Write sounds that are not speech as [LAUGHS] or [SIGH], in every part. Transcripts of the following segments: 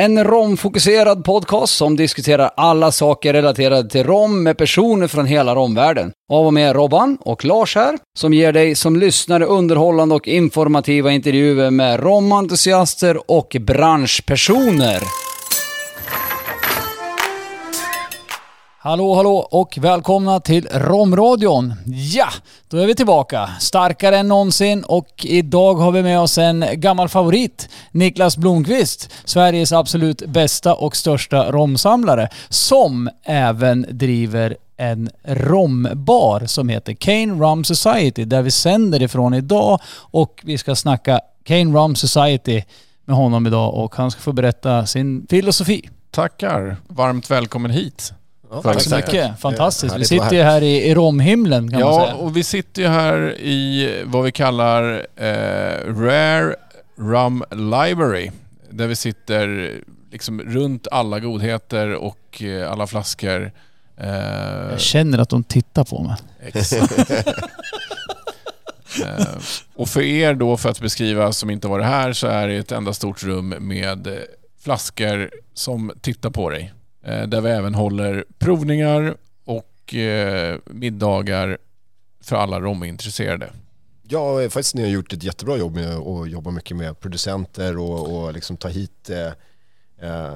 En romfokuserad podcast som diskuterar alla saker relaterade till rom med personer från hela romvärlden. Av och med Robban och Lars här, som ger dig som lyssnare underhållande och informativa intervjuer med romentusiaster och branschpersoner. Hallå, hallå och välkomna till Romradion. Ja, då är vi tillbaka. Starkare än någonsin och idag har vi med oss en gammal favorit. Niklas Blomqvist, Sveriges absolut bästa och största romsamlare, som även driver en rombar som heter Kane Rum Society där vi sänder ifrån idag och vi ska snacka Kane Rum Society med honom idag och han ska få berätta sin filosofi. Tackar. Varmt välkommen hit. Tack så mycket. Fantastiskt. Vi sitter ju här i, i romhimlen kan man Ja, säga. och vi sitter ju här i vad vi kallar eh, Rare Rum Library. Där vi sitter liksom runt alla godheter och eh, alla flaskor. Eh, Jag känner att de tittar på mig. Exakt. [LAUGHS] Eh, och för er då, för att beskriva som inte varit här, så är det ett enda stort rum med flaskor som tittar på dig. Eh, Där vi även håller provningar och eh, middagar för alla romintresserade. Ja, eh, faktiskt ni har gjort ett jättebra jobb med att jobba mycket med producenter och, och liksom ta hit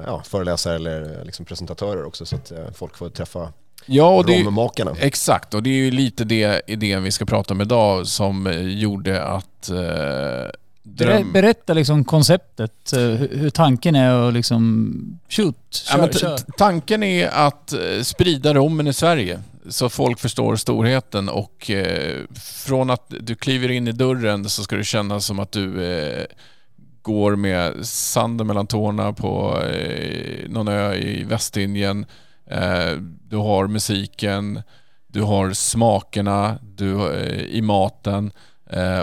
ja, föreläsare eller liksom presentatörer också så att folk får träffa Ja, och det, rommakarna. exakt. Och det är ju lite det idén vi ska prata om idag som gjorde att eh, dröm... berätta liksom konceptet, eh, hur, tanken är och liksom shoot, Ja, kör, t- kör. tanken är att eh, sprida rommen i Sverige så folk förstår storheten och eh, från att du kliver in i dörren så ska det kännas som att du eh, går med sanden mellan tårna på eh, någon ö i Västindien. Eh, du har musiken, du har smakerna du, i maten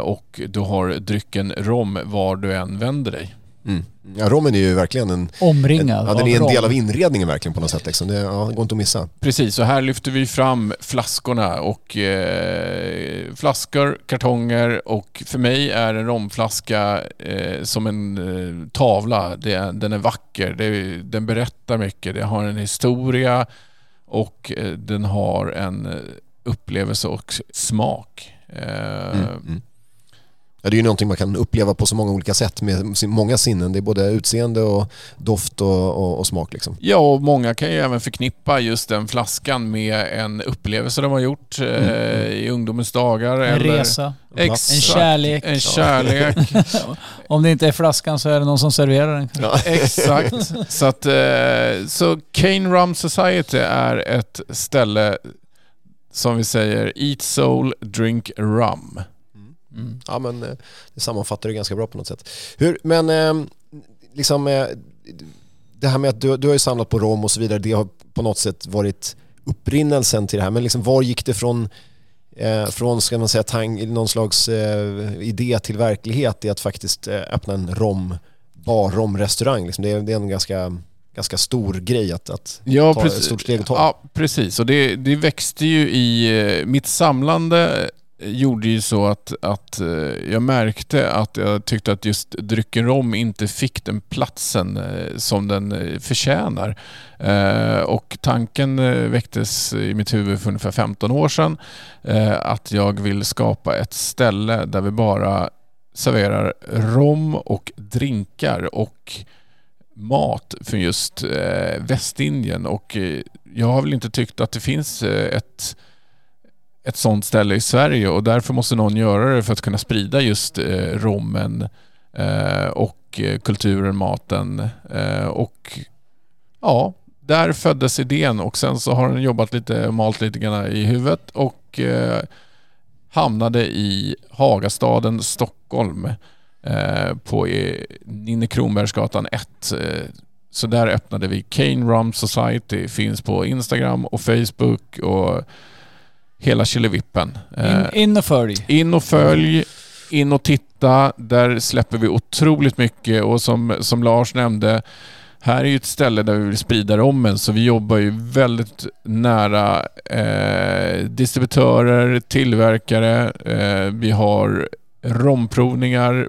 och du har drycken rom var du än vänder dig. Mm. Ja, rommen är ju verkligen en, en, Omringad ja, den är en rom. del av inredningen verkligen på något sätt. Liksom. Det ja, det går inte att missa. Precis, och här lyfter vi fram flaskorna och eh, flaskor, kartonger och för mig är en romflaska eh, som en eh, tavla. Det, den är vacker, det, den berättar mycket, det har en historia och eh, den har en eh, upplevelse och smak. Eh, Mm. Mm. Ja, det är ju någonting man kan uppleva på så många olika sätt med många sinnen. Det är både utseende och doft och, och, och smak. Liksom. Ja, och många kan ju även förknippa just den flaskan med en upplevelse de har gjort eh, Mm. i ungdomens dagar. En eller- resa, Exakt. en kärlek. En kärlek. [LAUGHS] Om det inte är flaskan så är det någon som serverar den. Ja. [LAUGHS] Exakt. Så, att, eh, så Cane Rum Society är ett ställe som vi säger Eat Soul, Drink Rum. Mm. Ja, men eh, det sammanfattar det ganska bra på något sätt. Hur, men eh, liksom eh, det här med att du, du har ju samlat på rom och så vidare, det har på något sätt varit upprinnelsen till det här. Men liksom var gick det från, eh, från ska man säga, tang, någon slags eh, idé till verklighet i att faktiskt eh, öppna en rombar, romrestaurang? Liksom det, är- det är en ganska, ganska stor grej att, att Ja, ta ett stort steg att ta. Ja, precis. Och det, det växte ju i... eh, Mitt samlande gjorde ju så att, att eh, jag märkte att jag tyckte att just drycken rom inte fick den platsen eh, som den eh, förtjänar. Eh, Och tanken eh, väcktes i mitt huvud för ungefär 15 år sedan eh, att jag vill skapa ett ställe där vi bara serverar rom och drinkar och mat från just eh, Västindien och eh, jag har väl inte tyckt att det finns eh, ett, ett sånt ställe i Sverige och därför måste någon göra det för att kunna sprida just eh, rommen eh, och eh, kulturen, maten eh, och ja, där föddes idén och sen så har den jobbat lite, malt lite grann i huvudet och eh, hamnade i Hagastaden, Stockholm. eh, på eh, Ninne Kronbergsgatan 1. Eh, så där öppnade vi Cane Rum Society, finns på Instagram och Facebook och hela killevippen. Eh, In, in och följ. in och följ, in och titta. Där släpper vi otroligt mycket och som, som Lars nämnde, här är ju ett ställe där vi vill sprida rommen så vi jobbar ju väldigt nära eh, distributörer, tillverkare. Eh, vi har romprovningar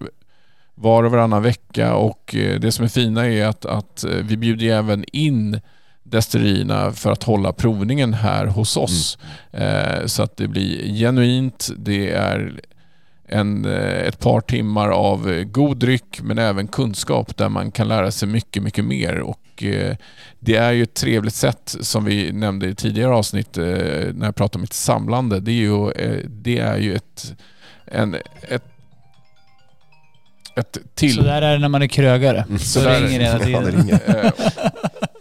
var och varannan vecka och eh, det som är fina är att, att eh, vi bjuder ju även in destillerierna för att hålla provningen här hos oss. Eh, så att det blir genuint, det är en, ett par timmar av god dryck men även kunskap där man kan lära sig mycket, mycket mer. Och det är ju ett trevligt sätt som vi nämnde i tidigare avsnitt när jag pratade om ett samlande. Det är ju, det är ju ett, en, ett, ett till... Så där är det när man är krögare. Så Så där- ringer det hela tiden. [LAUGHS]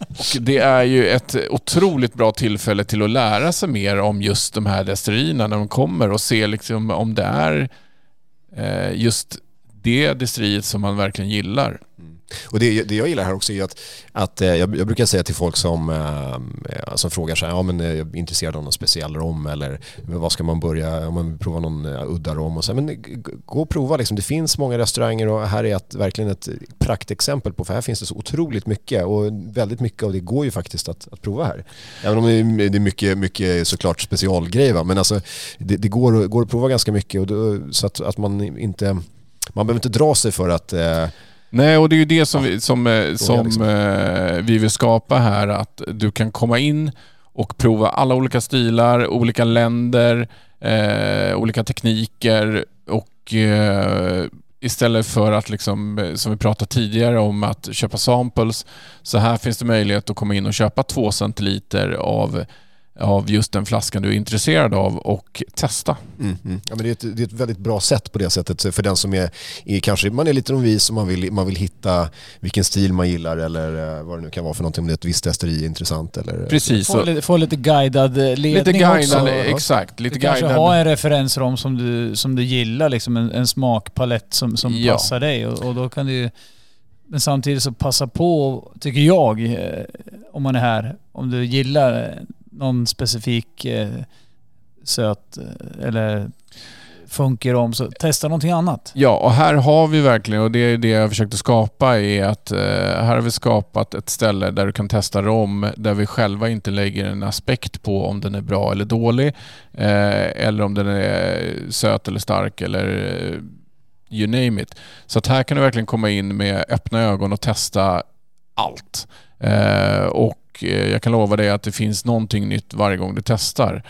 Och det är ju ett otroligt bra tillfälle till att lära sig mer om just de här destillerierna när de kommer och se liksom om det är eh, just det destilleriet som man verkligen gillar. Och det, det jag gillar här också är att, att eh, jag, jag brukar säga till folk som, eh, eh, som frågar så här, ja men jag är intresserad av någon speciell rom eller vad ska man börja, om man vill prova någon udda rom och så här, men gå och prova liksom. Det finns många restauranger och här är ett, verkligen ett praktexempel på, för här finns det så otroligt mycket och väldigt mycket av det går ju faktiskt att, att prova här. Även om det är mycket, mycket såklart specialgrejer va? men alltså det, det går, att- går att prova ganska mycket och då, så att, att man inte, man behöver inte dra sig för att eh, Nej, och det är ju det som, vi, som, eh, som liksom. eh, vi vill skapa här, att du kan komma in och prova alla olika stilar, olika länder, eh, olika tekniker och eh, istället för att, liksom, eh, som vi pratade tidigare om, att köpa samples, så här finns det möjlighet att komma in och köpa två centiliter av, av just den flaskan du är intresserad av och testa. Mm, mm. Ja, men det, är ett, det är ett väldigt bra sätt på det sättet för den som är, är kanske, man är lite novis och man vill, man vill hitta vilken stil man gillar eller eh, vad det nu kan vara för någonting, om det är ett visst destilleri är intressant eller... Precis. Få lite, få lite guidad eh, ledning Lite guidad, också. exakt. Lite Du kanske guidad. har en referensrom som du, som du gillar, liksom en, en smakpalett som, som Ja. passar dig. Och, och då kan du ju- Men samtidigt så passa på, tycker jag, eh, om man är här, om du gillar eh, någon specifik eh, söt eh, eller funkar om så testa någonting annat. Ja, och här har vi verkligen, och det är det jag försökte skapa, är att eh, här har vi skapat ett ställe där du kan testa rom, där vi själva inte lägger en aspekt på om den är bra eller dålig, eh, eller om den är söt eller stark eller eh, you name it. Så att här kan du verkligen komma in med öppna ögon och testa allt. Eh, och Eh, jag kan lova dig att det finns någonting nytt varje gång du testar.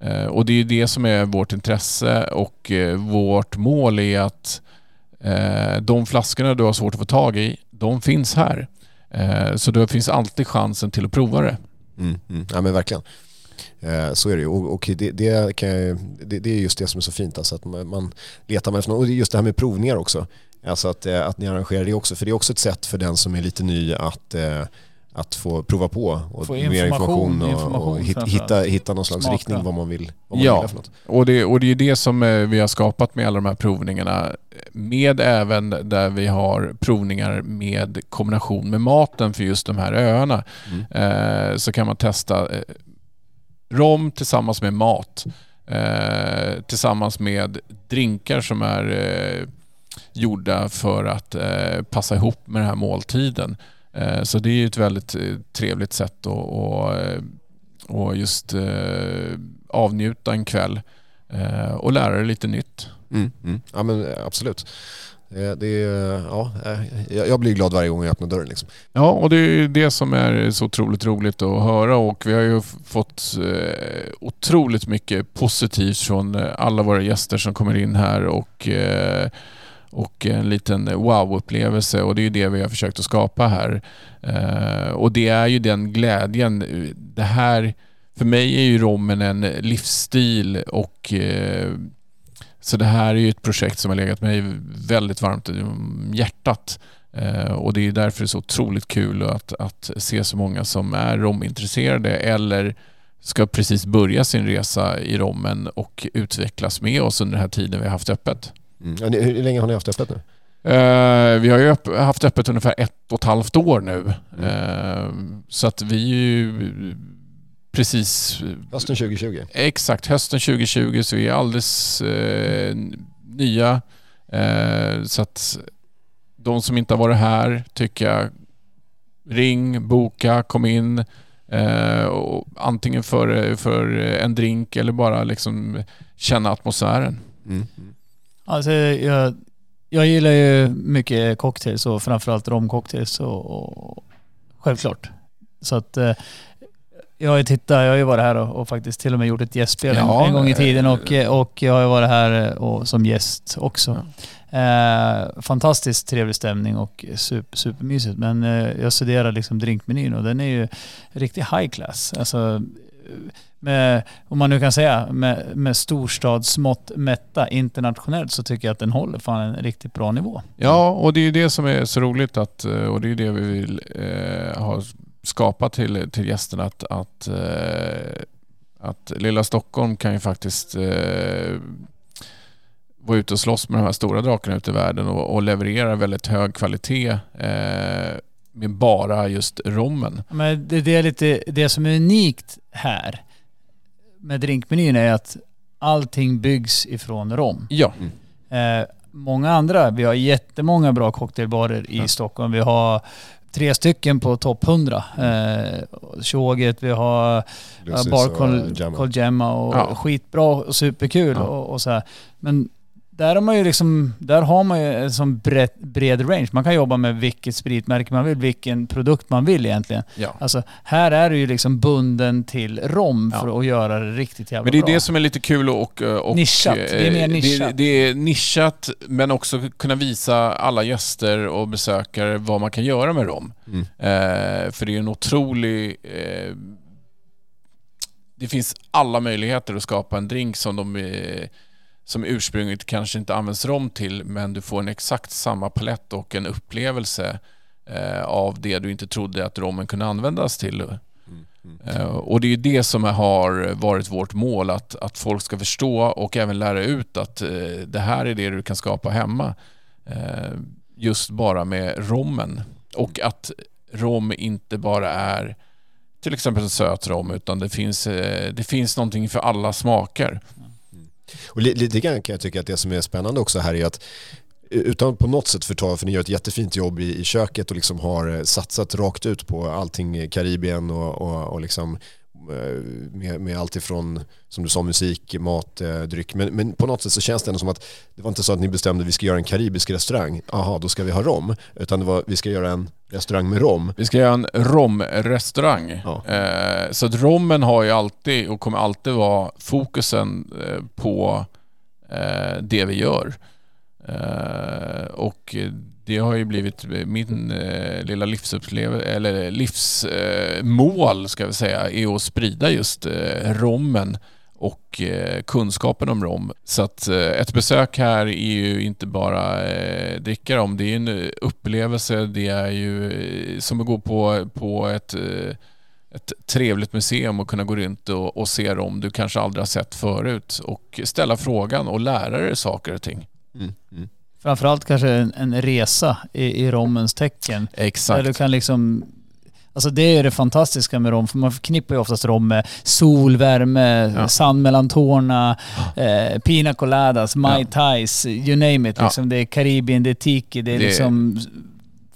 Eh, och det är ju det som är vårt intresse och eh, vårt mål är att de flaskorna du har svårt att få tag i, de finns här. Så det finns alltid chansen till att prova det. Mm, mm. Ja men verkligen. Så är det ju och, och det, det, kan jag, det, det är just det som är så fint, alltså att man, man letar man efter något. Och just det här med provningar också. Alltså att, att ni arrangerar det också, för det är också ett sätt för den som är lite ny att, eh, att få prova på och Få mer information, information och, information och hitta, hitta någon slags Smaka. riktning vad man vill, vad man Ja. gillar för något. Och det, och det är det som eh, vi har skapat med alla de här provningarna. Med även där vi har provningar med kombination med maten för just de här öarna. Mm. Eh, så kan man testa eh, rom tillsammans med mat. Eh, tillsammans med drinkar som är eh, gjorda för att passa ihop med den här måltiden. Eh, så det är ju ett väldigt eh, trevligt sätt att och, eh, och just avnjuta en kväll och lära dig lite nytt. Mm, mm. Ja men absolut. Det, är, ja, jag blir glad varje gång jag öppnar dörren. Liksom. Ja, och det är det som är så otroligt roligt att höra och vi har ju fått otroligt mycket positivt från alla våra gäster som kommer in här och, och en liten wow-upplevelse och det är ju det vi har försökt att skapa här. Eh, och det är ju den glädjen. Det här, för mig är ju rommen en livsstil och eh, så det här är ju ett projekt som har legat mig väldigt varmt om hjärtat. Eh, och det är därför det är så otroligt kul att, att se så många som är romintresserade eller ska precis börja sin resa i rommen och utvecklas med oss under den här tiden vi har haft öppet. Mm. Hur länge har ni haft öppet nu? Eh, vi har ju upp, haft öppet ungefär ett och ett halvt år nu. Mm. Eh, så att vi är ju precis Hösten 2020? Exakt, hösten 2020 så vi är alldeles eh, nya. Så att de som inte har varit här tycker jag Ring, boka, kom in. Och antingen för, för en drink eller bara liksom känna atmosfären. Mm. Alltså, jag, jag gillar ju mycket cocktails och framförallt romcocktails och, och självklart. Så att eh, jag har ju tittat, jag har ju varit här och, och faktiskt till och med gjort ett gästspel en- Ja, en gång i eh, tiden och, och jag har ju varit här eh, och, som gäst också. Eh, fantastiskt trevlig stämning och super, supermysigt. Men eh, jag studerar liksom drinkmenyn och den är ju riktigt high class. Alltså, eh, med, om man nu kan säga, med, med storstadsmått mätta internationellt så tycker jag att den håller fan en riktigt bra nivå. Ja, och det är ju det som är så roligt att, eh, och det är det vi vill eh, ha skapat till, till gästerna att, att, eh, att lilla Stockholm kan ju faktiskt eh, vara ute och slåss med de här stora drakarna ute i världen och, och leverera väldigt hög kvalitet eh, med bara just rommen. Men det, det är lite det som är unikt här med drinkmenyn är att allting byggs ifrån rom. Ja, Eh, många andra, vi har jättemånga bra cocktailbarer i Stockholm. Vi har tre stycken på topp 100. Eh, Tjoget, vi har Lucis ja, Bar och Col, Gemma. Col Gemma och Ja. skitbra och superkul Ja. och, och så här. Men där har man ju liksom, där har man ju en sån bred, bred range. Man kan jobba med vilket spritmärke man vill, vilken produkt man vill egentligen. ja. Alltså här är du ju liksom bunden till rom Ja. för att göra det riktigt jävla Men det är bra. det som är lite kul och... och Nischat. Det är mer eh, nischat. Det, det är nischat men också kunna visa alla gäster och besökare vad man kan göra med rom. Mm. Eh, för det är en otrolig... Eh, det finns alla möjligheter att skapa en drink som de eh, som ursprungligen kanske inte används rom till men du får en exakt samma palett och en upplevelse eh, av det du inte trodde att rommen kunde användas till. Eh, Och det är det som har varit vårt mål, att, att folk ska förstå och även lära ut att eh, det här är det du kan skapa hemma. Eh, just bara med rommen. Och att rom inte bara är till exempel en söt rom, utan det finns, eh, det finns någonting för alla smaker. Och lite grann kan jag tycka att det som är spännande också här är att utan på något sätt förta, för ni gör ett jättefint jobb i, i köket och liksom har eh, satsat rakt ut på allting i Karibien och, och, och liksom med, med allt ifrån, som du sa, musik, mat, eh, dryck. Men, men på något sätt så känns det ändå som att det var inte så att ni bestämde att vi ska göra en karibisk restaurang, aha, då ska vi ha rom. Utan det var, vi ska göra en restaurang med rom. Vi ska göra en romrestaurang. Ja. Eh, så att rommen har ju alltid och kommer alltid vara fokusen eh, på eh, det vi gör. Eh, och det har ju blivit eh, min eh, lilla livsupplevelse, eller livsmål eh, eh ska vi säga, är att sprida just eh, rommen och eh, kunskapen om rom. Så att eh, ett besök här är ju inte bara eh, dricka rom, det är en eh, upplevelse. Det är ju eh, som att gå på, på ett, eh, ett trevligt museum och kunna gå runt och, och se rom du kanske aldrig har sett förut och ställa frågan och lära dig saker och ting. Mm. Mm. Framförallt kanske en, en resa i, i rommens tecken. Där Exakt. du kan liksom... Alltså det är det fantastiska med rom, för man förknippar ju oftast rom med sol, värme, Ja. sand mellan tårna, eh, pina coladas, mai Ja. tais, you name it. Ja. Liksom. Det är Karibien, det är tiki, det är Det- liksom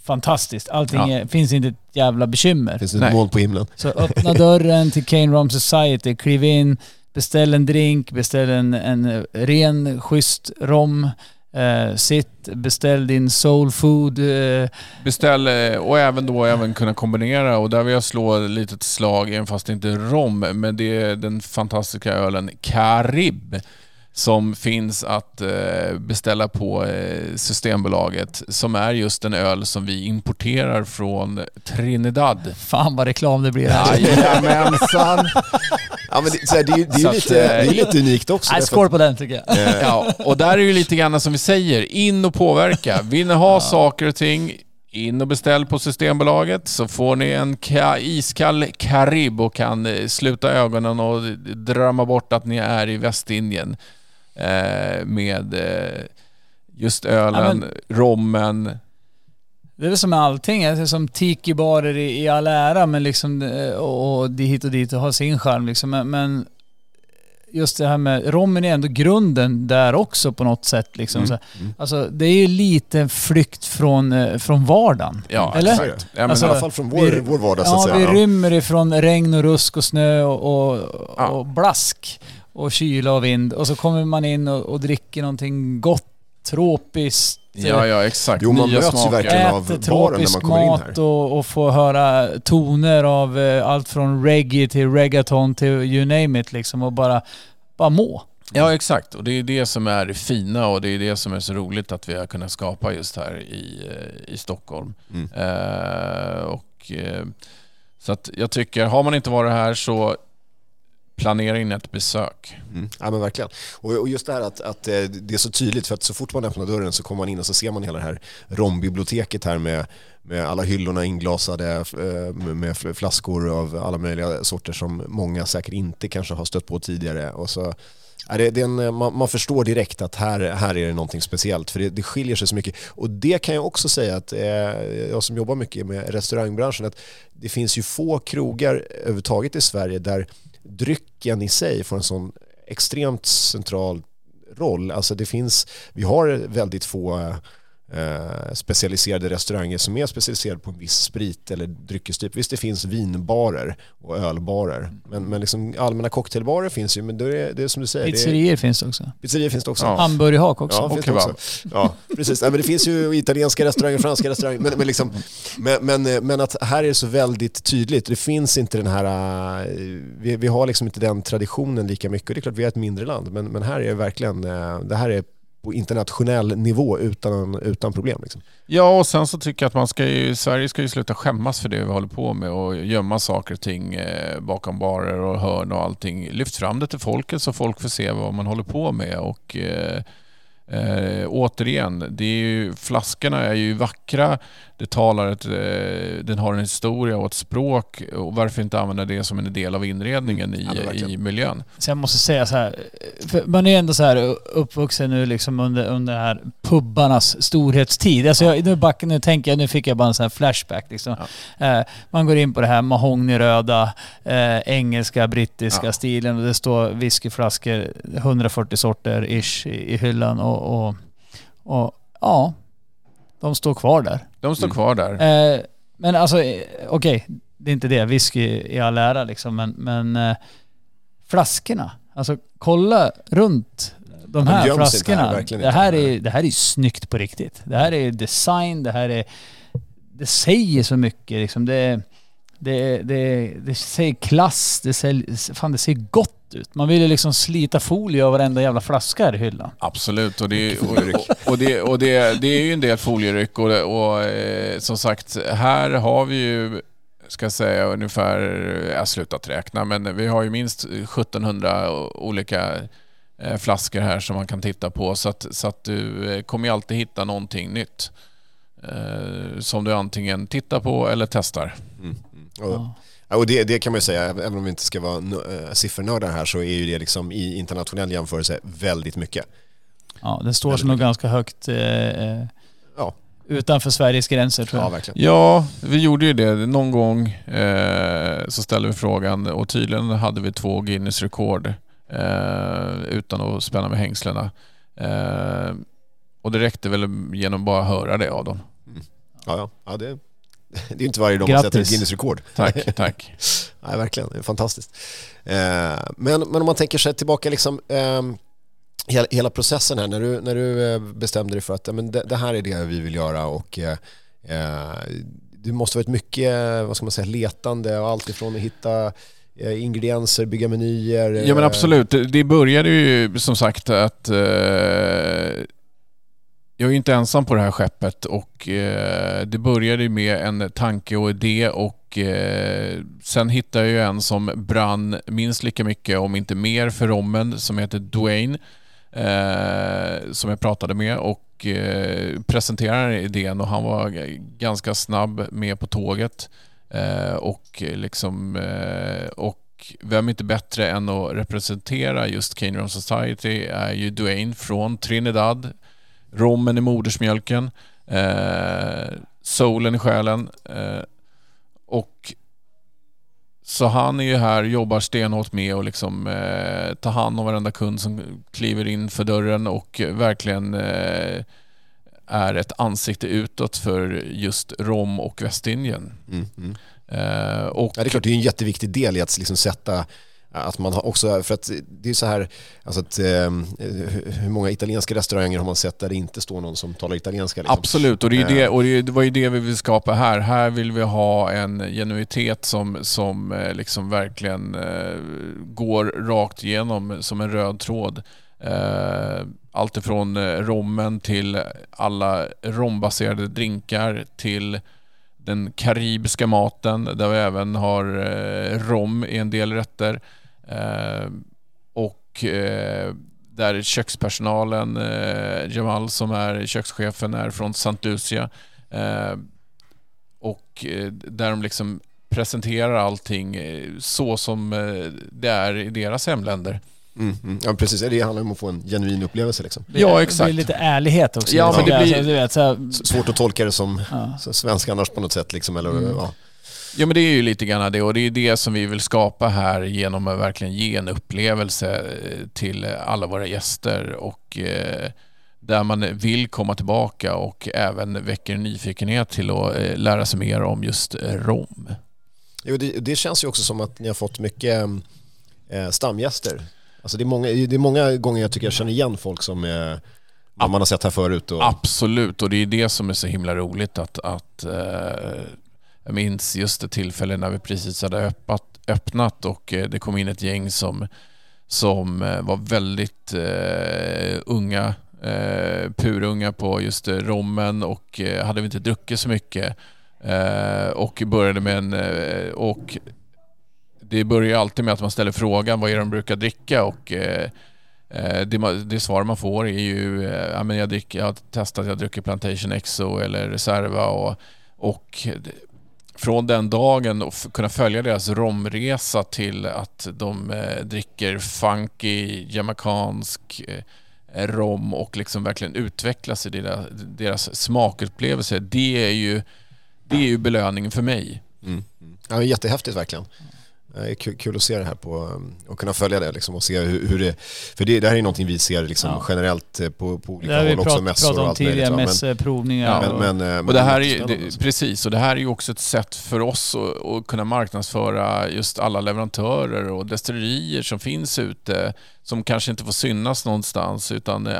fantastiskt. Allting Ja. är, finns inte ett jävla bekymmer. Finns det ett moln på himlen? Så öppna dörren till Kane Rom Society, kliv in, beställ en drink, beställ en, en ren, schysst rom, eh, sitt, beställ din soul food. Eh, Beställ eh, och även då även kunna kombinera och där vill jag slå ett litet slag, även fast det inte är rom, men det är den fantastiska ölen Karib som finns att eh, beställa på eh, Systembolaget som är just en öl som vi importerar från Trinidad. fan vad reklam det blir här. Jajamensan! Ja, men det, så här, det, är ju- det, är lite, eh, det är lite unikt också. Nej, skål på den tycker jag. Ja, och där är det ju lite grann som vi säger, in och påverka. Vill ni ha saker och ting, in och beställ på Systembolaget så får ni en ka- iskall Karib och kan sluta ögonen och drömma bort att ni är i Västindien eh, med eh, just ölen, rommen. Det är väl som med allting, alltså, som tiki-barer i, i all ära men liksom, eh, och, och det hit och dit och har sin charm liksom. Men, men just det här med rommen är ändå grunden där också på något sätt. Liksom. Så, Alltså, det är ju lite flykt från, eh, från vardagen. Ja, Eller? exakt. Ja, men, Alltså, I alla fall från vår, vi- vår vardag så att Ja, säga. vi rymmer ifrån regn och rusk och snö och, och, Ja. och blask och kyla och vind. Och så kommer man in och, och dricker någonting gott, tropiskt. ja, ja, exakt. Jo, man Nya möts ju verkligen av Äter baren när man kommer in här. mat och, och får höra toner av eh, allt från reggae till reggaeton till you name it liksom och bara, bara må. Ja, exakt. Och det är det som är det fina och det är det som är så roligt att vi har kunnat skapa just här i, eh, i Stockholm. Mm. Eh, och, eh, så att jag tycker, har man inte varit här så planera in ett besök. Mm. Ja men verkligen. Och, och just det här att, att eh, det är så tydligt för att så fort man öppnar dörren så kommer man in och så ser man hela det här rombiblioteket här med, med alla hyllorna inglasade eh, med flaskor av alla möjliga sorter som många säkert inte kanske har stött på tidigare. Och så, är det, det är en, eh, man, man förstår direkt att här, här är det någonting speciellt för det, det skiljer sig så mycket. Och det kan jag också säga att eh, jag som jobbar mycket med restaurangbranschen att det finns ju få krogar överhuvudtaget i Sverige där drycken i sig får en sån extremt central roll. Alltså det finns, vi har väldigt få eh, eh, specialiserade restauranger som är specialiserade på en viss sprit eller dryckestyp. Visst det finns vinbarer och ölbarer men, men liksom allmänna cocktailbarer finns ju men det är, det är som du säger, det är, Pizzerier finns det också. pizzerior finns det också. Ja. Hamburgerhak också. Ja, Och finns kebab. också. Ja, precis. Nej, men det finns ju italienska restauranger, franska restauranger. Men, men, liksom, men, men, men att här är det så väldigt tydligt. Det finns inte den här... äh, Vi, vi har liksom inte den traditionen lika mycket. Och det är klart, vi är ett mindre land. Men, men här är det verkligen... äh, Det här är på internationell nivå utan, utan problem. Liksom. Ja, och sen så tycker jag att man ska ju, Sverige ska ju sluta skämmas för det vi håller på med och gömma saker och ting eh, bakom barer och hörn och allting. Lyft fram det till folket så folk får se vad man håller på med och eh, eh, återigen, det är ju, flaskorna är ju vackra, det talar ett, eh, den har en historia och ett språk och varför inte använda det som en del av inredningen i, Ja, i miljön? Jag måste säga så här, man är ju ändå så här uppvuxen nu liksom under, under här pubbarnas storhetstid. Alltså jag, nu, back, nu tänker jag, nu fick jag bara en sån här flashback liksom. Eh, man går in på det här mahognyröda, eh, engelska, brittiska Ja. stilen och det står whiskyflaskor, 140 sorter ish i, i hyllan och, och, och ja, de står kvar där. De står kvar där. Eh, men alltså, eh, okej, det är inte det. Whisky i all ära liksom, men, men eh, flaskorna. Alltså kolla runt de De här här, flaskorna. det, här är, det här är ju snyggt på riktigt. Det här är design, det här är... Det säger så mycket liksom. Det, det, det, det säger klass, det säger, fan det ser gott ut. Man vill ju liksom slita folie av varenda jävla flaska här i hyllan. Absolut, och det, och, och, och det, och det, det är ju en del folieryck och, och eh, som sagt, här har vi ju, ska jag säga ungefär, jag har slutat räkna, men vi har ju minst 1700 olika eh, flaskor här som man kan titta på så att, så att du eh, kommer ju alltid hitta någonting nytt. Eh, som du antingen tittar på eller testar. Och, ja. Och det, det kan man ju säga, även om vi inte ska vara uh, siffernördar här så är ju det liksom i internationell jämförelse väldigt mycket. Ja, den står sig nog ganska högt eh, eh, Ja, utanför Sveriges gränser tror ja jag. verkligen. Ja, vi gjorde ju det. Någon gång eh, så ställde vi frågan och tydligen hade vi två Guinness rekord eh, utan att spänna med hängslena. Eh, och det räckte väl genom bara att höra det av dem. Ja, ja. ja det, [LAUGHS] det är ju inte varje dag man sätter ett. Guinness-rekord. Tack, [LAUGHS] tack. Nej, verkligen. Det är fantastiskt. Eh, men, men om man tänker sig tillbaka liksom, ehm, hela, hela processen här, när du, när du eh, bestämde dig för att men det, det här är det vi vill göra och eh, det måste varit mycket, vad ska man säga, letande och allt ifrån att hitta ingredienser, bygga menyer. Ja men absolut. Det, det började ju som sagt att eh, jag är ju inte ensam på det här skeppet och eh, det började ju med en tanke och idé och eh, sen hittade jag ju en som brann minst lika mycket, om inte mer, för rommen som heter Dwayne. Eh, som jag pratade med och eh, presenterade idén och han var ganska snabb med på tåget. Eh, och liksom eh, och vem är inte bättre än att representera just Cane Room Society är ju Dwayne från Trinidad. Rommen i modersmjölken. Eh, soulen i själen. Eh, och så han är ju här, jobbar stenhårt med att liksom, eh, ta hand om varenda kund som kliver in för dörren och verkligen eh, är ett ansikte utåt för just Rom och Västindien. Mm, mm. Eh, och Ja, det är klart, det är en jätteviktig del i att liksom sätta att man har också, för att det är så här, alltså att, eh, hur många italienska restauranger har man sett där det inte står någon som talar italienska? Liksom? Absolut, och det, är ju Eh. det, och det det var ju det vi vill skapa här. Här vill vi ha en genuitet som, som eh, liksom verkligen eh, går rakt igenom som en röd tråd. Allt ifrån rommen till alla rombaserade drinkar till den karibiska maten där vi även har eh, rom i en del rätter. Eh, och eh, där kökspersonalen, Jamal som är kökschefen, är från St. Lucia. Och där de liksom presenterar allting så som det är i deras hemländer. Mm, mm. Ja, precis. Det handlar om att få en genuin upplevelse. Liksom. Det- Ja, Det exakt. blir lite ärlighet också. Ja, liksom. men det blir- Alltså, du vet, så här, Svårt att tolka det som, ja. som svenska annars på något sätt. Liksom, eller, Mm. ja. Ja men det är ju lite grann det och det är det som vi vill skapa här genom att verkligen ge en upplevelse eh, till alla våra gäster och eh, där man vill komma tillbaka och även väcker en nyfikenhet till att eh, lära sig mer om just rom. Jo, det, det känns ju också som att ni har fått mycket eh, stamgäster. Alltså det, är många, det är många gånger jag tycker jag känner igen folk som eh, man har sett här förut. Och, Absolut, och det är det som är så himla roligt att, att eh, jag minns just det tillfälle när vi precis hade öppnat, öppnat och eh, det kom in ett gäng som, som eh, var väldigt eh, unga, eh, purunga på just eh, rommen och hade vi inte druckit så mycket och började med en och det börjar alltid med att man ställer frågan vad är det de brukar dricka och eh, eh Det, det svar man får är ju, eh, ja, men jag, dricker, jag har testat, jag dricker Plantation Exo eller Reserva och, och från den dagen och kunna följa deras romresa till att de eh, dricker funky, jamaicansk eh, rom och liksom verkligen utvecklas i deras, deras smakupplevelse. Det är ju, det är ju belöningen för mig. Mm. mm. Ja, jättehäftigt verkligen. Det är kul, att se det här på, um, och kunna följa det liksom, och se hur, hur det... För det, det här är någonting vi ser liksom, Ja. generellt eh, på, på olika håll, också mässor och allt möjligt. mässprovningar. Ja, och- men, men, eh, Och det här är ju, det, precis, och det här är ju också ett sätt för oss att, att kunna marknadsföra just alla leverantörer och destillerier som finns ute som kanske inte får synas någonstans utan eh,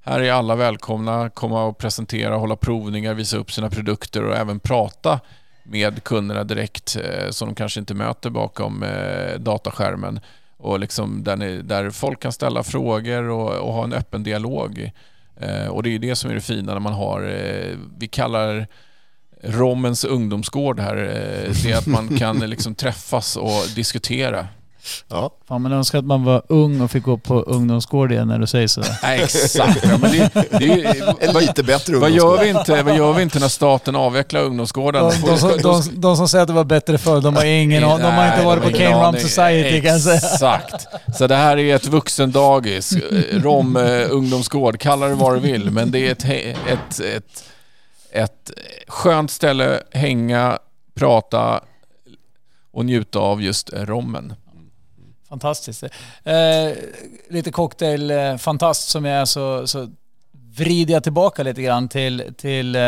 här är alla välkomna komma och presentera, hålla provningar, visa upp sina produkter och även prata med kunderna direkt eh, som de kanske inte möter bakom eh, dataskärmen och liksom där, ni, där folk kan ställa frågor och, och ha en öppen dialog. Eh, och det är det som är det fina när man har, vi kallar Rommens ungdomsgård här, det är att man kan [LAUGHS] liksom träffas och diskutera. Ja, Fan, man önskar att man var ung och fick gå på ungdomsgård igen när du säger sådär. Nej, [LAUGHS] exakt. Ja, men det, det är, ju- [LAUGHS] en vad, lite bättre vad, gör vi inte, vad gör vi inte när staten avvecklar ungdomsgården? De, de, som, de, de som säger att det var bättre förr, de har ingen aning. De har inte Nej, varit på Cane Rum. Society kan jag säga. Exakt. Så det här är ett vuxendagis. Rom eh, ungdomsgård, kalla det vad du vill. Men det är ett, ett, ett, ett skönt ställe, hänga, prata och njuta av just rommen. Fantastiskt. Eh, lite cocktail-fantast som jag är så, så vrider jag tillbaka lite grann till, till eh,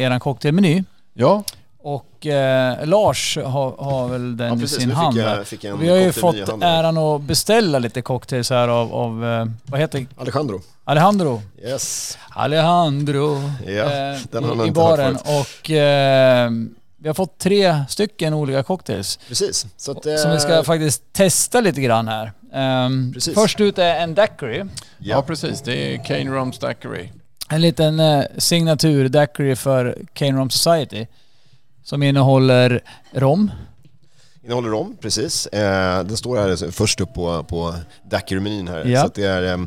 eran cocktailmeny. Ja, Och eh, Lars har, har väl den Ja, i sin hand. jag, fick jag en Vi har ju fått äran att beställa lite cocktails här av, av eh, vad heter Alejandro. Alejandro. Yes. Alejandro Ja, eh, den har man i, i baren. Och eh, vi har fått tre stycken olika cocktails. Precis. Så att, Som vi ska eh, faktiskt testa lite grann här. Precis. först ut är en daiquiri. ja. precis. Det är Cane Rum Stackery. En liten eh, signatur daiquiri för Cane Rum Society. Som innehåller rom. Innehåller rom, precis. Eh, den står här först upp på, på daiquiri-menyn här. Ja. Så att det är eh,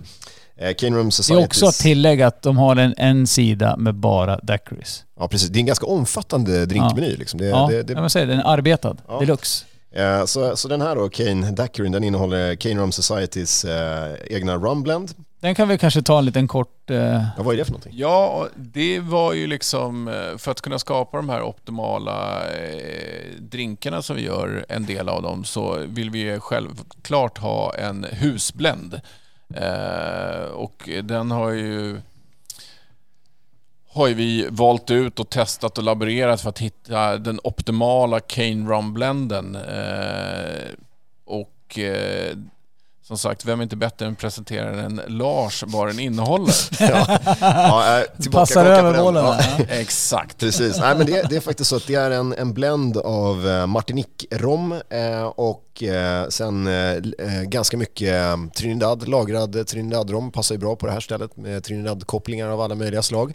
eh, Cane Rum Det är också att tillägga att de har en, en sida med bara daiquiris. Ja, precis. Det är en ganska omfattande drinkmeny. Liksom. Det, Ja, det, det, jag säga, den är arbetad. Ja. Deluxe. Eh, så, så den här då, Cane Daiquirin, den innehåller Cane Rum Societys eh, egna rumblend. Den kan vi kanske ta en liten kort... Eh, Ja, vad är det för någonting? Ja, det var ju liksom eh, för att kunna skapa de här optimala eh, drinkarna som vi gör, en del av dem, så vill vi självklart ha en husblend. Eh, och den har ju har ju vi valt ut och testat och laborerat för att hitta den optimala Cane Rum-blenden. Eh, och eh, som sagt, vem är inte bättre än presenteraren än Lars vad den innehåller? [LAUGHS] Ja, ja, tillbaka passar över bollen. Ja. [LAUGHS] Exakt. Precis. Nej, men det, det är faktiskt så att det är en, en blend av eh, Martinique-rom eh, och eh, sen eh, eh, ganska mycket eh, Trinidad, lagrad Trinidad-rom passar ju bra på det här stället med Trinidad-kopplingar av alla möjliga slag.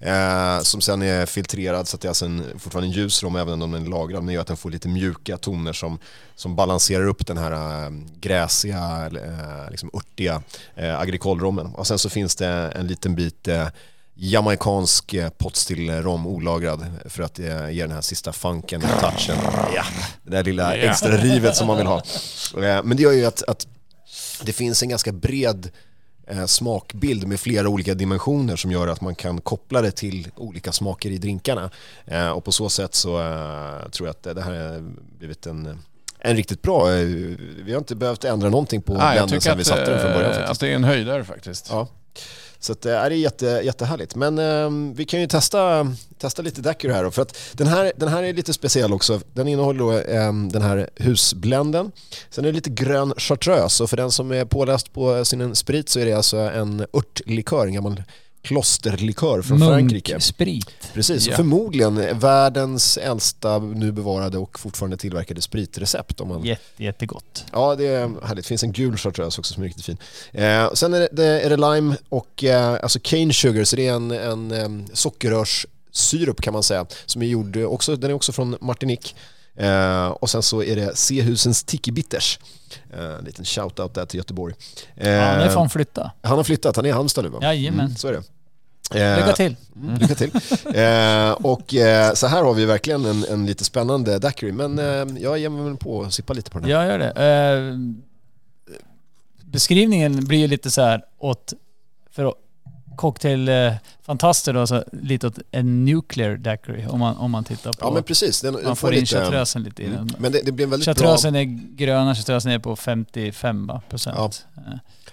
Eh, som sen är filtrerad så att det är alltså en, fortfarande en ljus rom även om den är lagrad men gör att den får lite mjuka toner som, som balanserar upp den här eh, gräsiga, eh, liksom örtiga eh, agricole-rommen. Och sen så finns det en liten bit jamaicansk eh, potstill-rom olagrad för att ge den här sista funken touchen. Ja, det där lilla extra rivet som man vill ha. Men det gör ju att, att det finns en ganska bred smakbild med flera olika dimensioner som gör att man kan koppla det till olika smaker i drinkarna. Eh, och på så sätt så eh, tror jag att det här har blivit en, en riktigt bra, eh, vi har inte behövt ändra någonting på Nej, blenden sedan vi att, satte den från början eh, faktiskt. att det är en höjdare faktiskt. Ja. Så att, äh, det är jätte, jättehärligt. Men äh, vi kan ju testa, testa lite Dacur här då. För att den här, den här är lite speciell också. Den innehåller då äh, den här husbländen. Sen är det lite grön chartreuse och för den som är påläst på sin sprit så är det alltså en örtlikör, en gammal klosterlikör från Frankrike. Munksprit. Precis, Ja. förmodligen världens äldsta nu bevarade och fortfarande tillverkade spritrecept. Om man Jätte, jättegott. Ja, det är härligt. Det finns en gul chartreuse också som är riktigt fin. Eh, sen är det, det, är det lime och eh, alltså cane sugar, så det är en, en eh, sockerrörssirup kan man säga. Som är gjord, också, den är också från Martinique. Eh, och sen så är det Sehusens Tiki Bitters. Eh, en liten shout-out där till Göteborg. Eh, Ja, det är fan flytta. han har flyttat, han är i Halmstad nu va? Jajamän. Mm, så är det. Eh, Lycka till. Mm, lycka till. Eh, och eh, så här har vi verkligen en, en lite spännande daiquiri. Men eh, jag ger mig väl på att sippa lite på den här. Jag gör det. Eh, beskrivningen blir ju lite så här åt, för cocktailfantaster då, så lite åt en nuclear daiquiri om man, om man tittar på... Ja men precis. Den, man får in lite, chartreusen lite i Mm. den. Men det, det blir en väldigt Chartreusen är gröna, chartreusen är på 55 va, Ja. procent. Eh,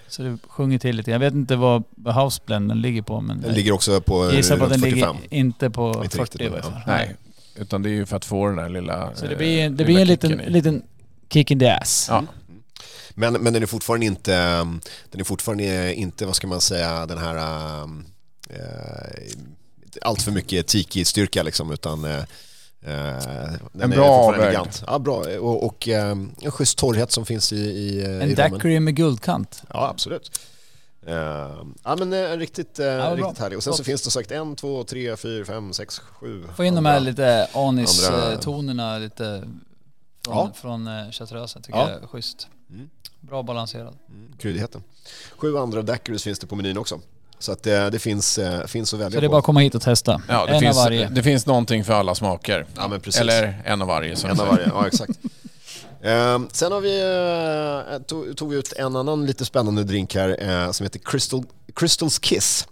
Så det sjunger till lite. Jag vet inte vad houseblenden ligger på men bra. Den ligger också på jag eh, gissar på att den 45. ligger inte på Inte 40 riktigt, i varje ja. fall. Nej, utan det är ju för att få den där lilla Så det eh, blir, det lilla blir en liten, i. liten kick in the ass. Ja. Men, men den är fortfarande inte, um, den är fortfarande inte, vad ska man säga, den här um, eh, allt för mycket tiki-styrka liksom, utan eh, eh, den En är bra fortfarande avvägd. elegant. Ja, bra. Och, och um, en schysst torrhet som finns i, i, eh, i En daiquiri med guldkant. Ja, absolut. Uh, ja men uh, riktigt, uh, bra. riktigt härlig. Och sen så Gott. finns det sagt en, två, tre, fyra, fem, sex, sju. Få in de andra. här lite anis-tonerna lite från, Ja. från chartreusen tycker Ja. jag är schysst. Mm. Bra balanserad. Mm, kryddigheten. Sju andra daiquiris finns det på menyn också. Så att det, det finns, eh, finns att välja Så det är på. bara att komma hit och testa. Ja, det, en finns, av varje. det finns någonting för alla smaker. Ja, men precis. Eller en av varje. som En av varje, ja exakt. [LAUGHS] Ehm, sen har vi, eh, tog, tog vi ut en annan lite spännande drink här eh, som heter Crystal, Crystals Kiss.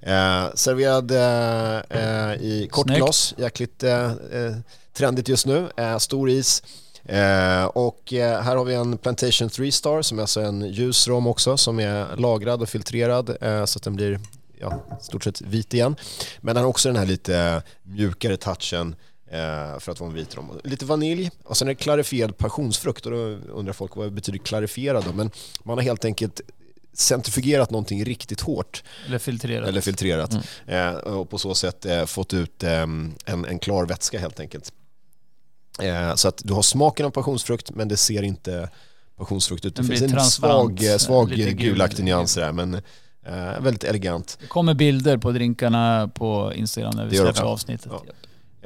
Eh, serverad eh, eh, i kort glas, jäkligt eh, eh, trendigt just nu. Eh, stor is. Eh, och eh, här har vi en Plantation 3 Star som är alltså en ljusrom också som är lagrad och filtrerad eh, så att den blir ja, stort sett vit igen. Men den har också den här lite mjukare touchen eh, för att vara en vit rom. Lite vanilj och sen är det klarifierad passionsfrukt och då undrar folk vad betyder klarifierad då? Men man har helt enkelt centrifugerat någonting riktigt hårt Eller filtrerat. eller filtrerat eh, och på så sätt eh, fått ut eh, en, en klar vätska helt enkelt. Eh, så att du har smaken av passionsfrukt men det ser inte passionsfrukt ut. Det finns en svag, svag lite gul. gulaktig nyans där men eh, väldigt elegant. Det kommer bilder på drinkarna på Instagram när vi släpper avsnittet. Ja.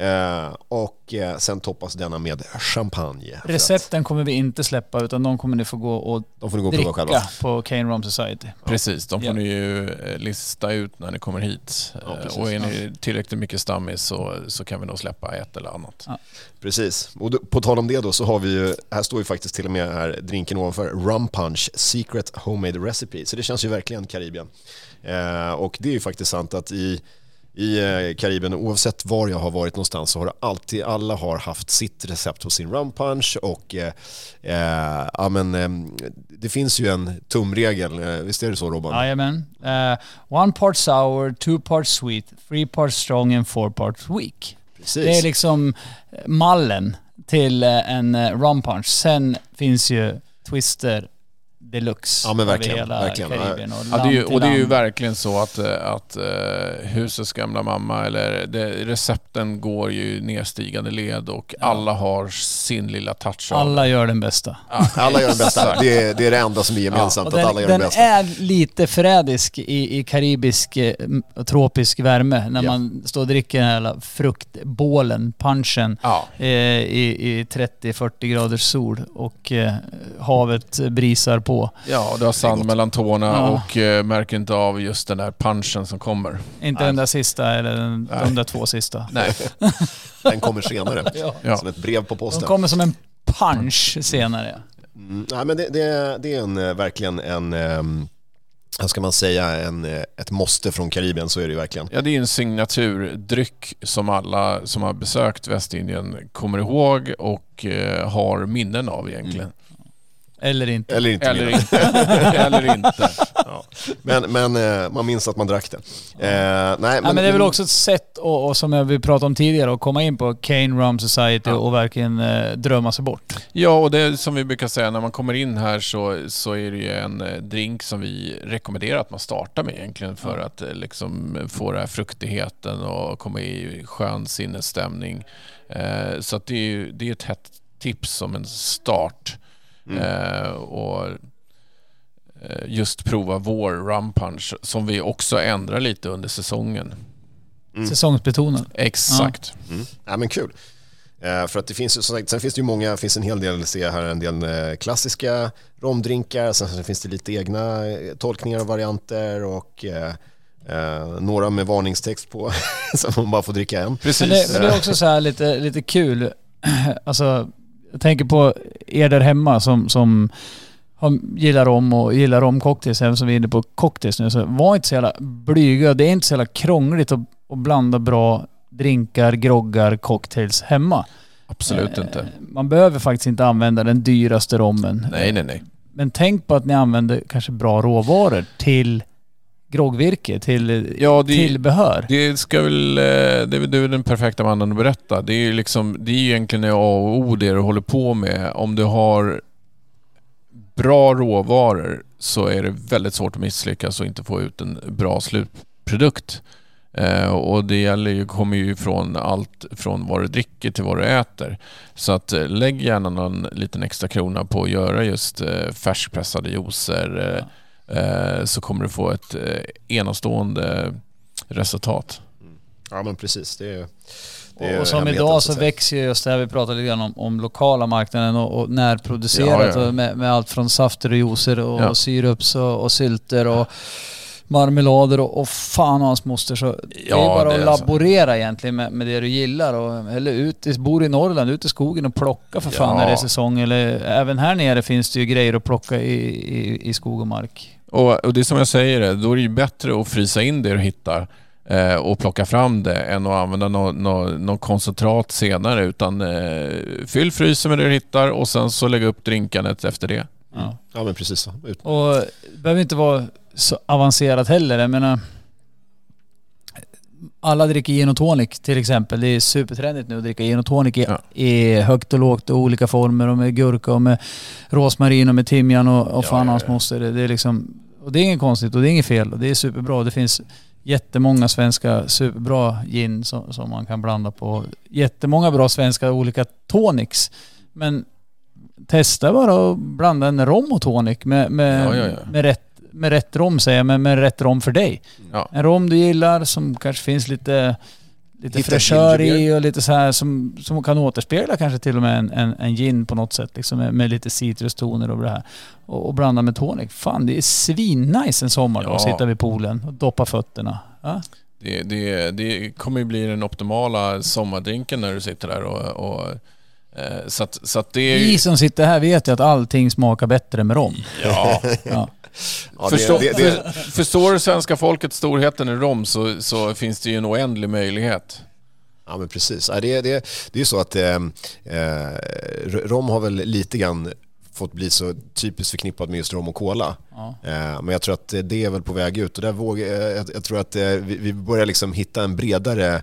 Eh, och eh, sen toppas denna med champagne. För att Recepten kommer vi inte släppa utan de kommer ni få gå och De får ni gå och prova själva. dricka på Cane Rum Society. Precis, de får Ja. ni ju eh, lista ut när ni kommer hit. Ja, och är ni tillräckligt mycket stammis så, så kan vi nog släppa ett eller annat. Precis. Och då, på tal om det då så har vi ju, här står ju faktiskt till och med här drinken ovanför, Rum Punch Secret Homemade Recipe. Så det känns ju verkligen Karibien. Eh, och det är ju faktiskt sant att i, i eh, Karibien, oavsett var jag har varit någonstans så har det alltid, alla har haft sitt recept på sin rum punch och eh, eh, ja, men, eh, det finns ju en tumregel, eh, visst är det så Robban? Jajamän. Uh, one part sour, two parts sweet, three parts strong and four parts weak. Precis. Det är liksom mallen till en eh, rum punch. Sen finns ju twister deluxe Ja, men verkligen, över hela verkligen. Karibien och Ja, det är ju, och det är ju verkligen så att, eh, att uh, husets gamla mamma, eller det, recepten går ju nedstigande led och alla har sin lilla touch av Alla gör den bästa. Alla gör den bästa, det är, det är det enda som är gemensamt, att den alla gör den den bästa. är lite förrädisk i, i karibisk eh, tropisk värme när Ja. man står och dricker den här fruktbålen, punchen, Ja. eh, i, i 30-40 graders sol och eh, havet brisar på. Ja, du har sand gott. mellan tårna Ja. och eh, märker inte av just den där punchen som kommer. Inte Nej. den där sista eller den, de där två sista. Nej. [LAUGHS] Den kommer senare, [LAUGHS] Ja. som ett brev på posten. kommer som en punch senare. Mm, nej, men det, det, det är en, eh, verkligen en, ehm, vad ska man säga, en, eh, ett måste från Karibien, så är det ju verkligen. Ja, det är en signaturdryck som alla som har besökt Västindien kommer ihåg och eh, har minnen av egentligen. Eller inte. Eller inte Eller inte. Eller inte. [LAUGHS] Ja. Men, men eh, man minns att man drack det. Eh, nej, men, Ja, men det är väl också ett sätt, och, och som jag vi pratade om tidigare, att komma in på Cane Rum Society Ja. och verkligen eh, drömma sig bort. Ja, och det är som vi brukar säga, när man kommer in här så, så är det ju en eh, drink som vi rekommenderar att man startar med egentligen för att eh, liksom få den här fruktigheten och komma i skön sinnesstämning. Eh, så att det är ju det är ett hett tips som en start. Eh, och eh, just prova vår rum punch som vi också ändrar lite under säsongen. Säsongsbetonad. Exakt. Mm. Ja, men kul. Eh, för att det finns som sagt, sen finns det ju många, finns en hel del, ser här, en del eh, klassiska romdrinkar, sen så finns det lite egna tolkningar och varianter och eh, eh, några med varningstext på, [LAUGHS] som man bara får dricka en. Men Precis. det, men det är också så här lite, lite kul. [CLEARS THROAT] Alltså, jag tänker på er där hemma som, som gillar om och gillar om cocktails, även som vi är inne på cocktails nu. Så var inte så jävla blyga. Det är inte så jävla krångligt att, att blanda bra drinkar, groggar, cocktails hemma. Absolut Eh, inte. Man behöver faktiskt inte använda den dyraste rommen. Nej, nej, nej. Men tänk på att ni använder kanske bra råvaror till groggvirke, till Ja, det- tillbehör. Det ska väl, eh, det är väl den perfekta mannen att berätta. Det är ju liksom, det är egentligen A och O det du håller på med. Om du har bra råvaror så är det väldigt svårt att misslyckas och inte få ut en bra slutprodukt. Eh, och det gäller ju, kommer ju från allt från vad du dricker till vad du äter. Så att eh, lägg gärna någon liten extra krona på att göra just eh, färskpressade juicer eh, eh, så kommer du få ett eh, enastående resultat. Ja men precis, det är, det är Och som idag så säga. växer ju just det här vi pratade lite grann om, om lokala marknaden och, och närproducerat Ja, ja. Och med, med allt från safter och juicer och Ja. syrups och, och sylter och marmelader och, och fan och hans moster. Så det är Ja, bara det att är alltså- laborera egentligen med, med det du gillar. Och, eller ut i, bor i Norrland, ut i skogen och plocka för fan Ja. när det är säsong. Eller även här nere finns det ju grejer att plocka i, i, i skog och mark. Och, och det är som jag säger, då är det ju bättre att frysa in det du hittar eh, och plocka fram det än att använda något nå, nå koncentrat senare. Utan eh, fyll frysen med det du hittar och sen så lägg upp drinkandet efter det. Ja. Ja men precis så. Ut. Och det behöver inte vara så avancerat heller. Jag menar, alla dricker gin och tonic till exempel. Det är supertrendigt nu att dricka gin och tonic i, Ja. i högt och lågt och olika former och med gurka och med rosmarin och med timjan och, och Ja, fan ja, hans ja. moster. Det, det är liksom, och det är inget konstigt och det är inget fel och det är superbra. Det finns jättemånga svenska superbra gin som, som man kan blanda på. Jättemånga bra svenska olika tonics. Men testa bara att blanda en rom och tonic med, med, med, rätt, med rätt rom säger jag, men med rätt rom för dig. Ja. En rom du gillar som kanske finns lite, lite Hitta fräschör i och lite så här som, som kan återspegla kanske till och med en, en, en gin på något sätt. Liksom med, med lite citrustoner och det här. Och, och blanda med tonic. Fan, det är svinnice en sommar då Ja. sitta vid poolen och doppa fötterna. Ja? Det, det, det kommer ju bli den optimala sommardrinken när du sitter där och... och så att, så att det är Vi som sitter här vet ju att allting smakar bättre med rom. Ja, Ja. [LAUGHS] Ja, det, Förstå, det, det, för, förstår svenska folket storheten i rom så, så finns det ju en oändlig möjlighet. Ja men precis. Det, det, det är ju så att eh, eh, rom har väl lite grann fått bli så typiskt förknippat med just rom och cola. Ja. Eh, men jag tror att det är väl på väg ut och där vågar, eh, jag, jag tror att eh, vi, vi börjar liksom hitta en bredare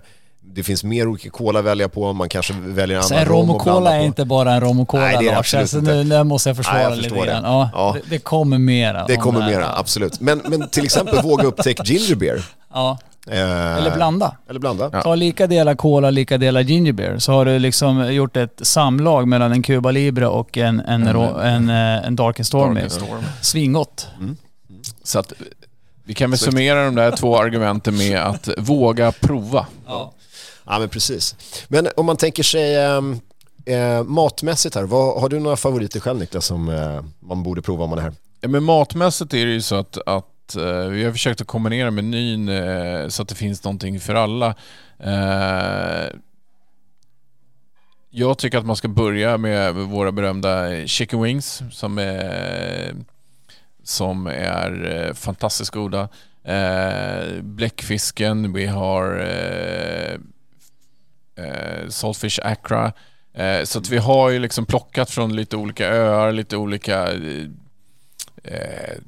det finns mer olika cola att välja på, man kanske väljer en Så annan en rom rom och cola är på. inte bara en rom och cola Nej, det är Lars. absolut Alltså, inte. nu, nu måste jag försvara Nej, jag lite grann. Ja, Ja. Det, det kommer mera. Det om kommer här. mera, absolut. Men, men till exempel [LAUGHS] våga upptäcka ginger beer. Ja. Eh, Eller blanda. Eller blanda. Ja. Ta lika delar cola, lika delar ginger beer. Så har du liksom gjort ett samlag mellan en Cuba Libre och en, en, Mm. ro- en, eh, en Dark and Stormy. Dark and Stormy. Svingott. Så att vi kan väl summera de där två argumenten med att våga prova. Ja. Ja men precis. Men om man tänker sig ehm, eh, matmässigt här, vad, har du några favoriter själv Niklas som eh, man borde prova om man är här? Ja, men matmässigt är det ju så att, att eh, vi har försökt att kombinera menyn eh, så att det finns någonting för alla. Eh, jag tycker att man ska börja med våra berömda chicken wings som är, som är eh, fantastiskt goda. Eh, bläckfisken, vi har eh, eh, Saltfish Accra. Eh, så att vi har ju liksom plockat från lite olika öar, lite olika eh, eh,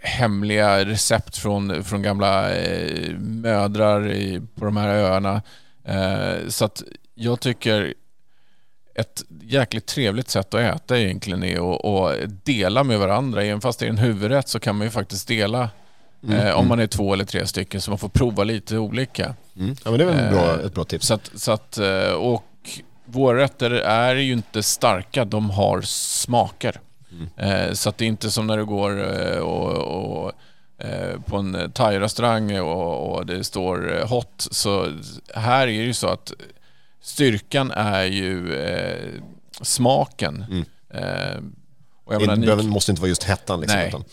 hemliga recept från, från gamla eh, mödrar i, på de här öarna. Eh, så att jag tycker ett jäkligt trevligt sätt att äta egentligen är att dela med varandra. Även fast det är en huvudrätt så kan man ju faktiskt dela eh, om man är två eller tre stycken så man får prova lite olika. Mm. Ja men det är väl bra, Eh, ett bra tips. Så att, så att, eh, och våra rätter är ju inte starka, de har smaker. Eh, Så att det är inte som när du går och, och, på en thai-restaurang och, och det står hot. Så här är det ju så att styrkan är ju eh, smaken. Mm. Eh, och jag Det menar, ni, behöver- måste inte vara just hettan liksom. Nej. Utan,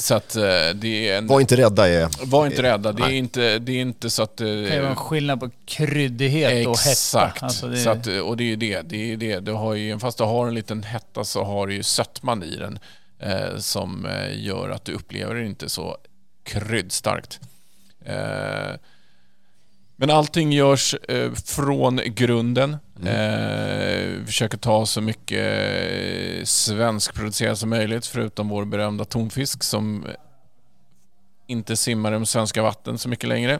så att eh, det är en... var inte rädda är... Var inte rädda. Det är inte, det är inte så att... eh, Det kan ju vara en skillnad på kryddighet och hetta. Exakt. Alltså det, så att, och det är ju det. det, är det. Du har ju, fast du har en liten hetta så har du ju sötman i den eh, som eh, gör att du upplever det inte så kryddstarkt. Eh, men allting görs eh, från grunden. Eh, vi försöker ta så mycket eh, svenskproducerat som möjligt förutom vår berömda tonfisk som inte simmar i de svenska vatten så mycket längre.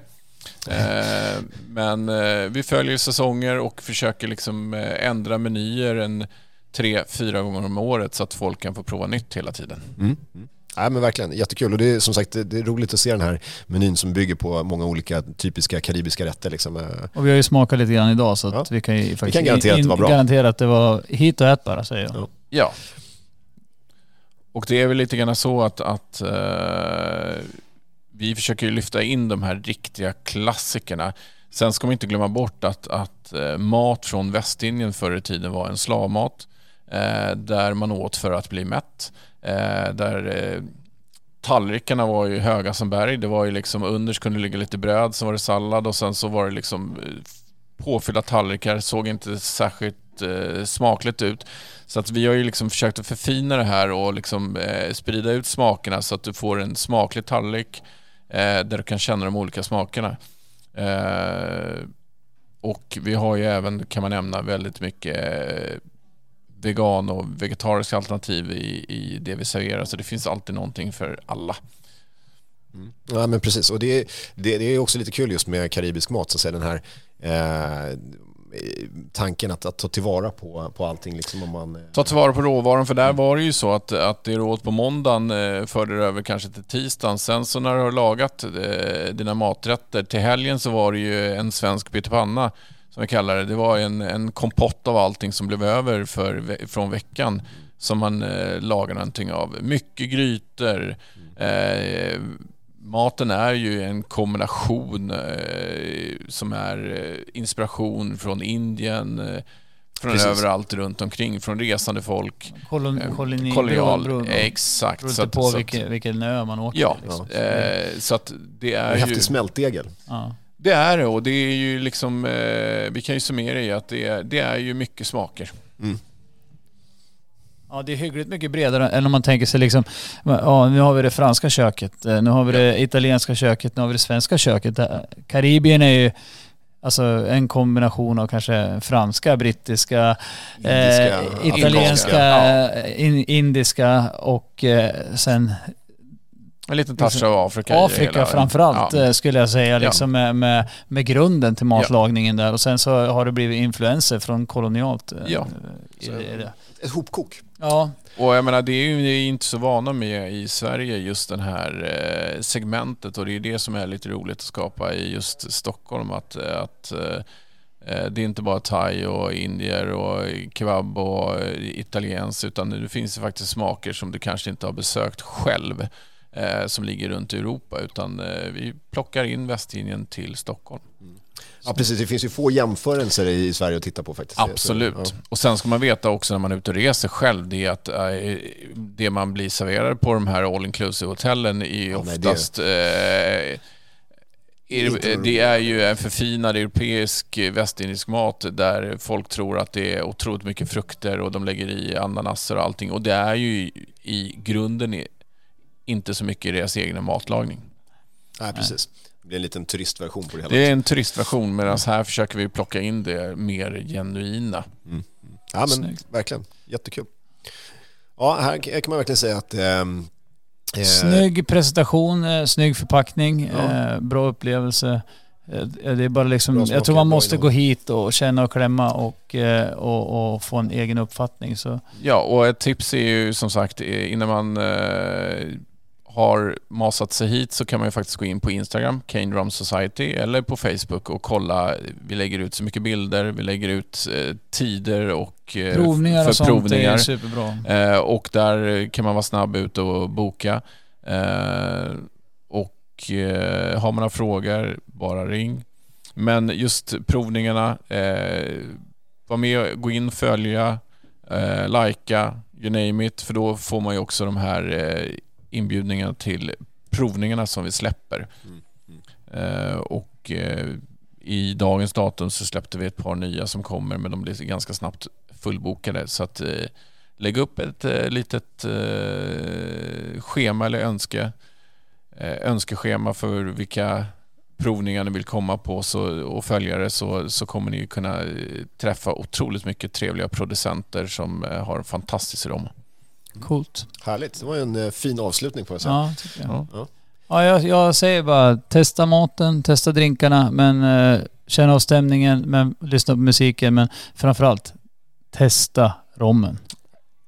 Eh, men eh, vi följer säsonger och försöker liksom eh, ändra menyer en tre, fyra gånger om året så att folk kan få prova nytt hela tiden. Mm. Nej men verkligen, jättekul och det är som sagt det är roligt att se den här menyn som bygger på många olika typiska karibiska rätter liksom. Eh, Och vi har ju smakat lite grann idag så att Ja. vi kan ju faktiskt kan garantera att det var bra. garantera att det var hit och ät bara säger jag. Ja. Ja. Och det är väl lite grann så att, att eh, vi försöker ju lyfta in de här riktiga klassikerna. Sen ska man inte glömma bort att, att eh, mat från Västindien förr i tiden var en slavmat eh, där man åt för att bli mätt. Eh, där eh, tallrikarna var ju höga som berg. Det var ju liksom underst kunde det ligga lite bröd, sen var det sallad och sen så var det liksom eh, påfyllda tallrikar. Såg inte särskilt eh, smakligt ut. Så att vi har ju liksom försökt att förfina det här och liksom eh, sprida ut smakerna så att du får en smaklig tallrik eh, där du kan känna de olika smakerna. Eh, och vi har ju även, kan man nämna, väldigt mycket eh, vegan och vegetariska alternativ i, i det vi serverar. Så det finns alltid någonting för alla. Ja men precis och det, det, det är också lite kul just med karibisk mat så att säga den här eh, tanken att, att ta tillvara på, på allting liksom om man... eh, Ta tillvara på råvaran för där var det ju så att, att det åt på måndagen eh, förde det över kanske till tisdagen. Sen så när du har lagat eh, dina maträtter till helgen så var det ju en svensk pyttipanna som vi kallar det. Det var en, en kompott av allting som blev över för, från veckan som man eh, lagade någonting av. Mycket grytor, eh, maten är ju en kombination eh, som är eh, inspiration från Indien, eh, från Precis. överallt runt omkring, från resande folk. Kolon, Eh, koloni, kolonial, beror- beror- exakt. Beror så lite att- på så att- vilken, vilken ö man åker Ja, till, liksom. eh, så att det En är ju... häftig smältdegel. ja. Det är det och det är ju liksom, eh, vi kan ju summera i att det är, det är ju mycket smaker. Ja, det är hyggligt mycket bredare än om man tänker sig liksom, ja, nu har vi det franska köket, eh, nu har vi det italienska köket, nu har vi det svenska köket. Eh, Karibien är ju alltså en kombination av kanske franska, brittiska, Indiska, eh, italienska, in, indiska och eh, sen En liten touch av Afrika. det Afrika framförallt Ja. eh, skulle jag säga, liksom med, med, med grunden till matlagningen där. Och sen så har det blivit influenser från kolonialt. eh, Ja. det- det. Ett hopkok. Ja, Och jag menar, det är ju vi är inte så vana med i Sverige just den här eh, segmentet och det är det som är lite roligt att skapa i just Stockholm. Att, att det är inte bara thai och indier och kebab och italienskt utan det finns faktiskt smaker som du kanske inte har besökt själv som ligger runt Europa utan eh, vi plockar in Västindien till Stockholm. Ja, precis. Det finns ju få jämförelser i Sverige att titta på faktiskt. Absolut. Så, Och sen ska man veta också när man är ute och reser själv, det är att eh, det man blir serverad på de här all inclusive hotellen är Ja, nej, det- oftast eh, det är ju en förfinad europeisk eh, västindisk mat där folk tror att det är otroligt mycket frukter och de lägger i ananaser och allting. Och det är ju i, grunden inte så mycket i deras egna matlagning. ja. Nej, precis. Det blir en liten turistversion på det hela. Det är en turistversion medan här försöker vi plocka in det mer genuina. Ja, men Snyggt. verkligen. Jättekul. Ja, här kan man verkligen säga att... ehm, eh, Snygg presentation, eh, snygg förpackning, Ja. eh, bra upplevelse. Eh, Det är bara liksom, jag tror man måste gå hit och känna och klämma och, eh, och, och få en egen uppfattning. Så, Ja, och ett tips är ju som sagt eh, innan man eh, har masat sig hit så kan man ju faktiskt gå in på Instagram, Kane Rum Society, eller på Facebook och kolla. Vi lägger ut så mycket bilder, vi lägger ut eh, tider och eh, provningar för och sånt provningar. är superbra. Eh, och där kan man vara snabb ut och boka. Eh, och eh, har man några frågor, bara ring. Men just provningarna, eh, var med, gå in, följa, eh, likea, you name it. För då får man ju också de här inbjudningarna till provningarna som vi släpper. Eh, och eh, i dagens datum så släppte vi ett par nya som kommer men de blir ganska snabbt fullbokade. Så att eh, lägg upp ett eh, litet eh, schema eller önske, eh, önskeschema för vilka provningar ni vill komma på så, och följa det så, så kommer ni kunna träffa otroligt mycket trevliga producenter som har en fantastisk rom. Coolt. Härligt. Det var ju en eh, fin avslutning på jag säga. Ja, tycker jag. Ja. Ja. Ja, jag, jag säger bara testa maten, testa drinkarna, men eh, känna av stämningen, men lyssna på musiken, men framförallt testa rommen.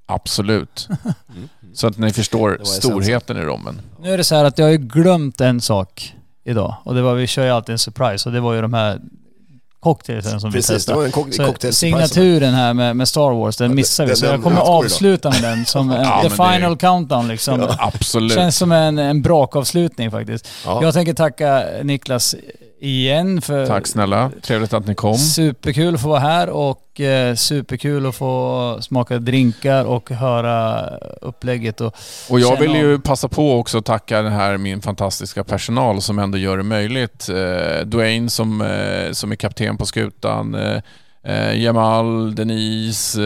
Absolut. [LAUGHS] Mm. Så att ni förstår var essensen. storheten i rommen. Nu är det så här att jag har ju glömt en sak idag och det var, vi kör ju alltid en surprise och det var ju de här cocktailsen som vi Precis, det testade. var en cock- Så cocktail signaturen här med, med Star Wars, den Ja, missar vi. den- Så jag kommer avsluta med den som [LAUGHS] en, Ja, the det är- final countdown liksom. Absolut. Känns som en, en brakavslutning faktiskt. Ja. Jag tänker tacka Niklas igen för Tack snälla. Trevligt att ni kom. superkul att få vara här och eh, superkul att få smaka drinkar och höra upplägget. Och, Och jag vill ju passa på också att tacka den här min fantastiska personal som ändå gör det möjligt. Eh, Dwayne som, eh, som är kapten på skutan, eh, Jamal, Denise,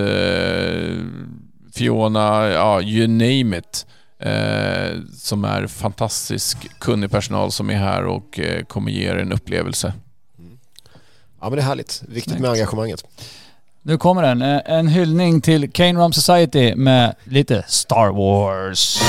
Fiona, ja you name it. Eh, som är fantastisk kunnig personal som är här och eh, kommer ge er en upplevelse. ja, men det är härligt. Viktigt Snyggt. med engagemanget. nu kommer den. Eh, En hyllning till Kane Rum Society med lite Star Wars.